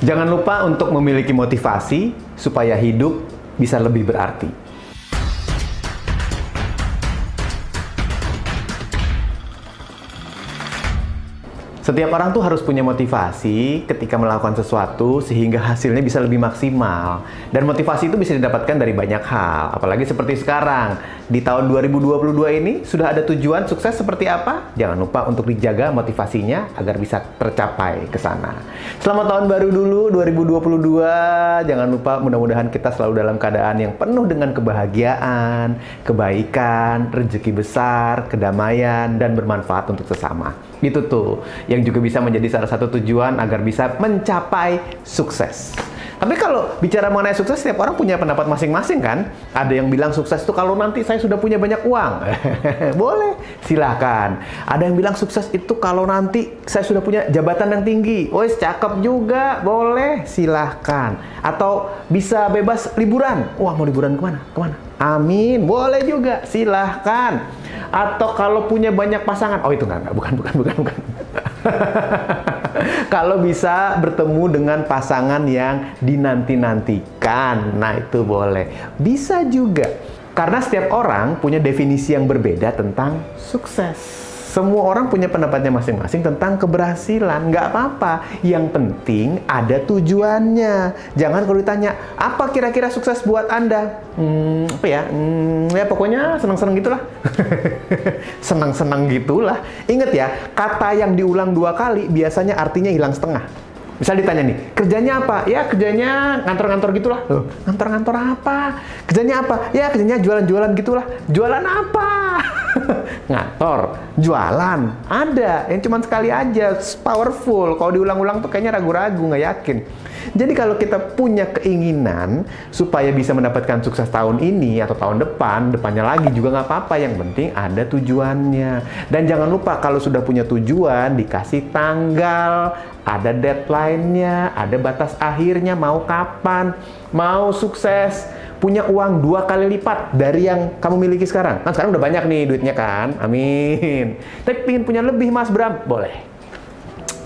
Jangan lupa untuk memiliki motivasi supaya hidup bisa lebih berarti. Setiap orang tuh harus punya motivasi ketika melakukan sesuatu sehingga hasilnya bisa lebih maksimal. Dan motivasi itu bisa didapatkan dari banyak hal. Apalagi seperti sekarang, di tahun 2022 ini sudah ada tujuan sukses seperti apa? Jangan lupa untuk dijaga motivasinya agar bisa tercapai ke sana. Selamat tahun baru dulu 2022. Jangan lupa mudah-mudahan kita selalu dalam keadaan yang penuh dengan kebahagiaan, kebaikan, rezeki besar, kedamaian dan bermanfaat untuk sesama. Itu tuh yang juga bisa menjadi salah satu tujuan agar bisa mencapai sukses. Tapi kalau bicara mengenai sukses, setiap orang punya pendapat masing-masing kan? Ada yang bilang sukses itu kalau nanti saya sudah punya banyak uang. Boleh, silahkan. Ada yang bilang sukses itu kalau nanti saya sudah punya jabatan yang tinggi. Woi, cakep juga. Boleh, silahkan. Atau bisa bebas liburan. Wah, mau liburan ke mana? Ke mana? Amin. Boleh juga, silahkan. Atau kalau punya banyak pasangan. Oh, itu enggak, enggak. Bukan, bukan, bukan, bukan. Kalau bisa bertemu dengan pasangan yang dinanti-nantikan, nah itu boleh. Bisa juga. Karena setiap orang punya definisi yang berbeda tentang sukses. Semua orang punya pendapatnya masing-masing tentang keberhasilan. Nggak apa-apa. Yang penting ada tujuannya. Jangan kalau ditanya, apa kira-kira sukses buat Anda? Hmm, apa ya? Hmm, ya pokoknya senang-senang gitulah. senang-senang gitulah. Ingat ya, kata yang diulang dua kali biasanya artinya hilang setengah. Misal ditanya nih, kerjanya apa? Ya kerjanya ngantor-ngantor gitulah. Loh, ngantor-ngantor apa? Kerjanya apa? Ya kerjanya jualan-jualan gitulah. Jualan apa? ngantor, jualan. Ada, yang cuma sekali aja, powerful. Kalau diulang-ulang tuh kayaknya ragu-ragu, nggak yakin. Jadi kalau kita punya keinginan supaya bisa mendapatkan sukses tahun ini atau tahun depan, depannya lagi juga nggak apa-apa. Yang penting ada tujuannya. Dan jangan lupa kalau sudah punya tujuan, dikasih tanggal, ada deadline-nya, ada batas akhirnya, mau kapan, mau sukses, punya uang dua kali lipat dari yang kamu miliki sekarang. Kan sekarang udah banyak nih duitnya kan, amin. Tapi ingin punya lebih mas Bram, boleh.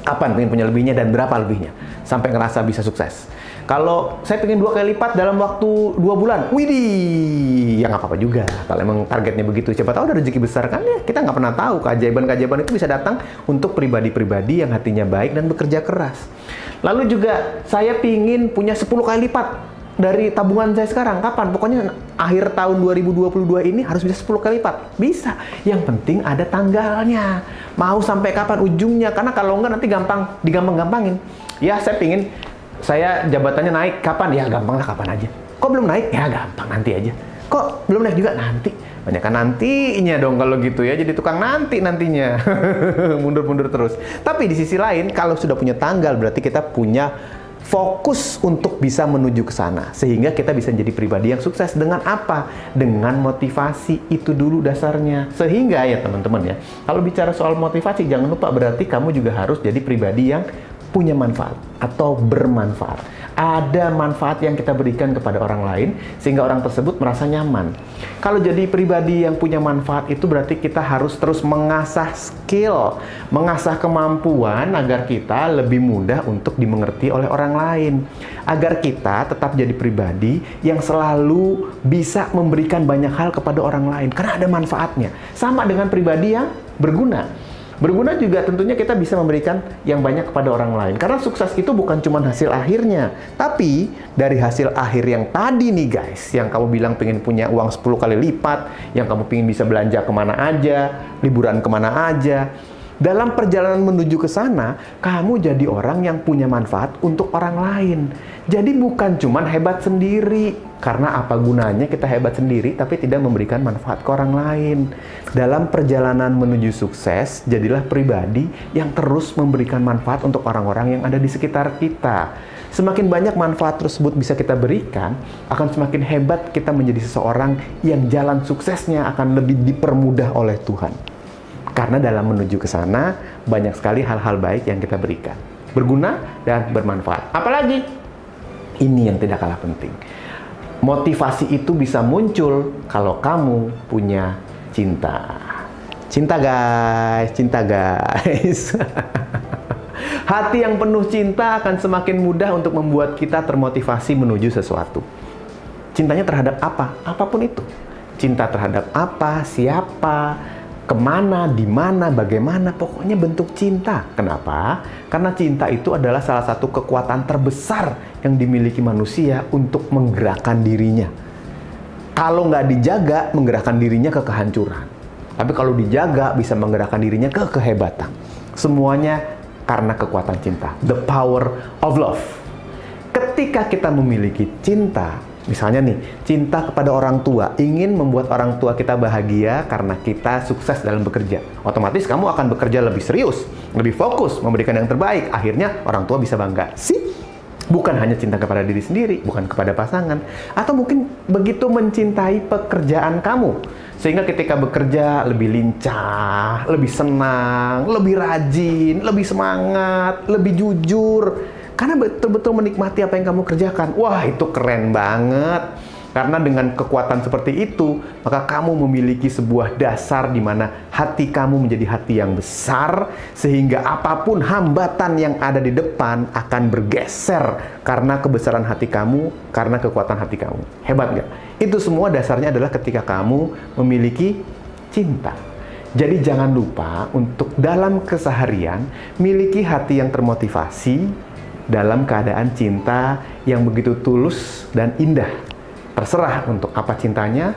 Kapan pengen punya lebihnya dan berapa lebihnya? Sampai ngerasa bisa sukses. Kalau saya pengen dua kali lipat dalam waktu dua bulan, widih, ya nggak apa-apa juga. Kalau emang targetnya begitu, siapa tahu ada rezeki besar kan ya. Kita nggak pernah tahu keajaiban-keajaiban itu bisa datang untuk pribadi-pribadi yang hatinya baik dan bekerja keras. Lalu juga saya pingin punya 10 kali lipat dari tabungan saya sekarang. Kapan? Pokoknya akhir tahun 2022 ini harus bisa 10 kali lipat. Bisa. Yang penting ada tanggalnya. Mau sampai kapan ujungnya? Karena kalau enggak nanti gampang digampang-gampangin. Ya, saya pingin saya jabatannya naik kapan? Ya gampang lah kapan aja. Kok belum naik? Ya gampang nanti aja. Kok belum naik juga nanti? Banyak kan nantinya dong kalau gitu ya. Jadi tukang nanti nantinya. Mundur-mundur terus. Tapi di sisi lain kalau sudah punya tanggal berarti kita punya fokus untuk bisa menuju ke sana sehingga kita bisa jadi pribadi yang sukses dengan apa? Dengan motivasi itu dulu dasarnya. Sehingga ya teman-teman ya, kalau bicara soal motivasi jangan lupa berarti kamu juga harus jadi pribadi yang punya manfaat atau bermanfaat. Ada manfaat yang kita berikan kepada orang lain sehingga orang tersebut merasa nyaman. Kalau jadi pribadi yang punya manfaat itu berarti kita harus terus mengasah skill, mengasah kemampuan agar kita lebih mudah untuk dimengerti oleh orang lain. Agar kita tetap jadi pribadi yang selalu bisa memberikan banyak hal kepada orang lain karena ada manfaatnya. Sama dengan pribadi yang berguna. Berguna juga tentunya kita bisa memberikan yang banyak kepada orang lain. Karena sukses itu bukan cuma hasil akhirnya. Tapi dari hasil akhir yang tadi nih guys, yang kamu bilang pengen punya uang 10 kali lipat, yang kamu pengen bisa belanja ke mana aja, liburan ke mana aja. Dalam perjalanan menuju ke sana, kamu jadi orang yang punya manfaat untuk orang lain. Jadi bukan cuma hebat sendiri, karena apa gunanya kita hebat sendiri tapi tidak memberikan manfaat ke orang lain. Dalam perjalanan menuju sukses, jadilah pribadi yang terus memberikan manfaat untuk orang-orang yang ada di sekitar kita. Semakin banyak manfaat tersebut bisa kita berikan, akan semakin hebat kita menjadi seseorang yang jalan suksesnya akan lebih dipermudah oleh Tuhan. Karena dalam menuju ke sana, banyak sekali hal-hal baik yang kita berikan. Berguna dan bermanfaat. Apalagi, ini yang tidak kalah penting. Motivasi itu bisa muncul kalau kamu punya cinta. Cinta guys, cinta guys. Hati yang penuh cinta akan semakin mudah untuk membuat kita termotivasi menuju sesuatu. Cintanya terhadap apa? Apa pun itu. Cinta terhadap apa, siapa, ke mana, di mana, bagaimana, pokoknya bentuk cinta. Kenapa? Karena cinta itu adalah salah satu kekuatan terbesar yang dimiliki manusia untuk menggerakkan dirinya. Kalau nggak dijaga, menggerakkan dirinya ke kehancuran. Tapi kalau dijaga, bisa menggerakkan dirinya ke kehebatan. Semuanya karena kekuatan cinta. The power of love. Ketika kita memiliki cinta, misalnya nih, cinta kepada orang tua, ingin membuat orang tua kita bahagia karena kita sukses dalam bekerja. Otomatis kamu akan bekerja lebih serius, lebih fokus, memberikan yang terbaik. Akhirnya orang tua bisa bangga. Sih, bukan hanya cinta kepada diri sendiri, bukan kepada pasangan, atau mungkin begitu mencintai pekerjaan kamu sehingga ketika bekerja lebih lincah, lebih senang, lebih rajin, lebih semangat, lebih jujur. Karena betul-betul menikmati apa yang kamu kerjakan. Wah, itu keren banget. Karena dengan kekuatan seperti itu, maka kamu memiliki sebuah dasar di mana hati kamu menjadi hati yang besar, sehingga apa pun hambatan yang ada di depan akan bergeser karena kebesaran hati kamu, karena kekuatan hati kamu. Hebat nggak? Itu semua dasarnya adalah ketika kamu memiliki cinta. Jadi jangan lupa untuk dalam keseharian miliki hati yang termotivasi dalam keadaan cinta yang begitu tulus dan indah Terserah untuk apa cintanya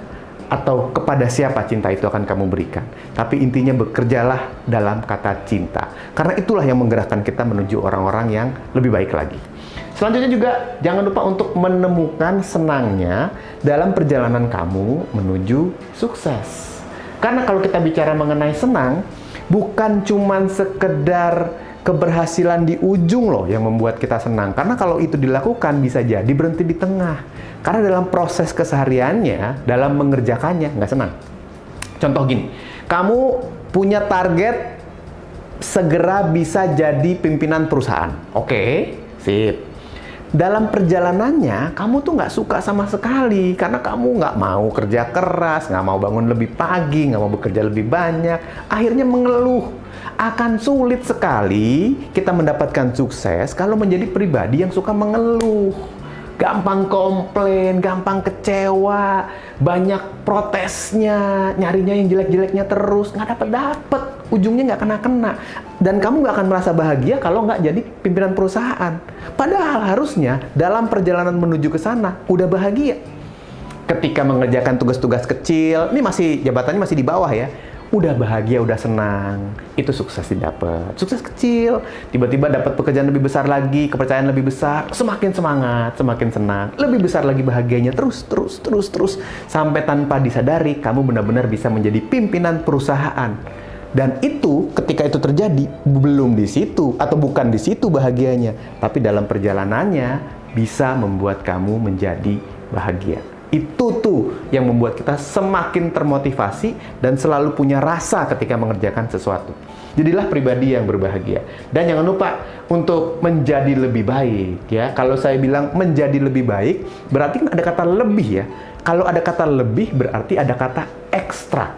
atau kepada siapa cinta itu akan kamu berikan. Tapi intinya bekerjalah dalam kata cinta. Karena itulah yang menggerakkan kita menuju orang-orang yang lebih baik lagi. Selanjutnya juga jangan lupa untuk menemukan senangnya dalam perjalanan kamu menuju sukses. Karena kalau kita bicara mengenai senang, bukan cuma sekedar keberhasilan di ujung loh yang membuat kita senang. Karena kalau itu dilakukan bisa jadi berhenti di tengah. Karena dalam proses kesehariannya, dalam mengerjakannya nggak senang. Contoh gini, kamu punya target segera bisa jadi pimpinan perusahaan. Oke, sip. Dalam perjalanannya, kamu tuh nggak suka sama sekali karena kamu nggak mau kerja keras, nggak mau bangun lebih pagi, nggak mau bekerja lebih banyak. Akhirnya mengeluh akan sulit sekali kita mendapatkan sukses kalau menjadi pribadi yang suka mengeluh. Gampang komplain, gampang kecewa, banyak protesnya, nyarinya yang jelek-jeleknya terus, nggak dapet-dapet, ujungnya nggak kena-kena. Dan kamu nggak akan merasa bahagia kalau nggak jadi pimpinan perusahaan. Padahal harusnya dalam perjalanan menuju ke sana udah bahagia. Ketika mengerjakan tugas-tugas kecil, ini masih jabatannya masih di bawah ya, udah bahagia, udah senang, itu sukses didapat. Sukses kecil, tiba-tiba dapat pekerjaan lebih besar lagi, kepercayaan lebih besar, semakin semangat, semakin senang, lebih besar lagi bahagianya terus, terus, terus, terus, sampai tanpa disadari kamu benar-benar bisa menjadi pimpinan perusahaan. Dan itu ketika itu terjadi belum di situ atau bukan di situ bahagianya, tapi dalam perjalanannya bisa membuat kamu menjadi bahagia. Itu tuh yang membuat kita semakin termotivasi dan selalu punya rasa ketika mengerjakan sesuatu. Jadilah pribadi yang berbahagia. Dan jangan lupa untuk menjadi lebih baik ya. Kalau saya bilang menjadi lebih baik, berarti kan ada kata lebih ya. Kalau ada kata lebih berarti ada kata ekstra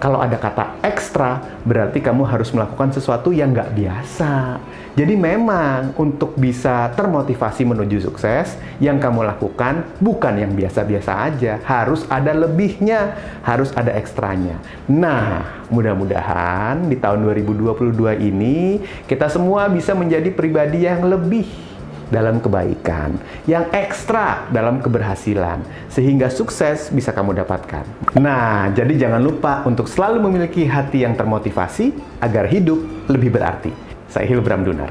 kalau ada kata ekstra, berarti kamu harus melakukan sesuatu yang nggak biasa. Jadi memang untuk bisa termotivasi menuju sukses, yang kamu lakukan bukan yang biasa-biasa aja. Harus ada lebihnya, harus ada ekstranya. Nah, mudah-mudahan di tahun 2022 ini, kita semua bisa menjadi pribadi yang lebih dalam kebaikan, yang ekstra dalam keberhasilan, sehingga sukses bisa kamu dapatkan. Nah, jadi jangan lupa untuk selalu memiliki hati yang termotivasi agar hidup lebih berarti. Saya Hilbram Dunar.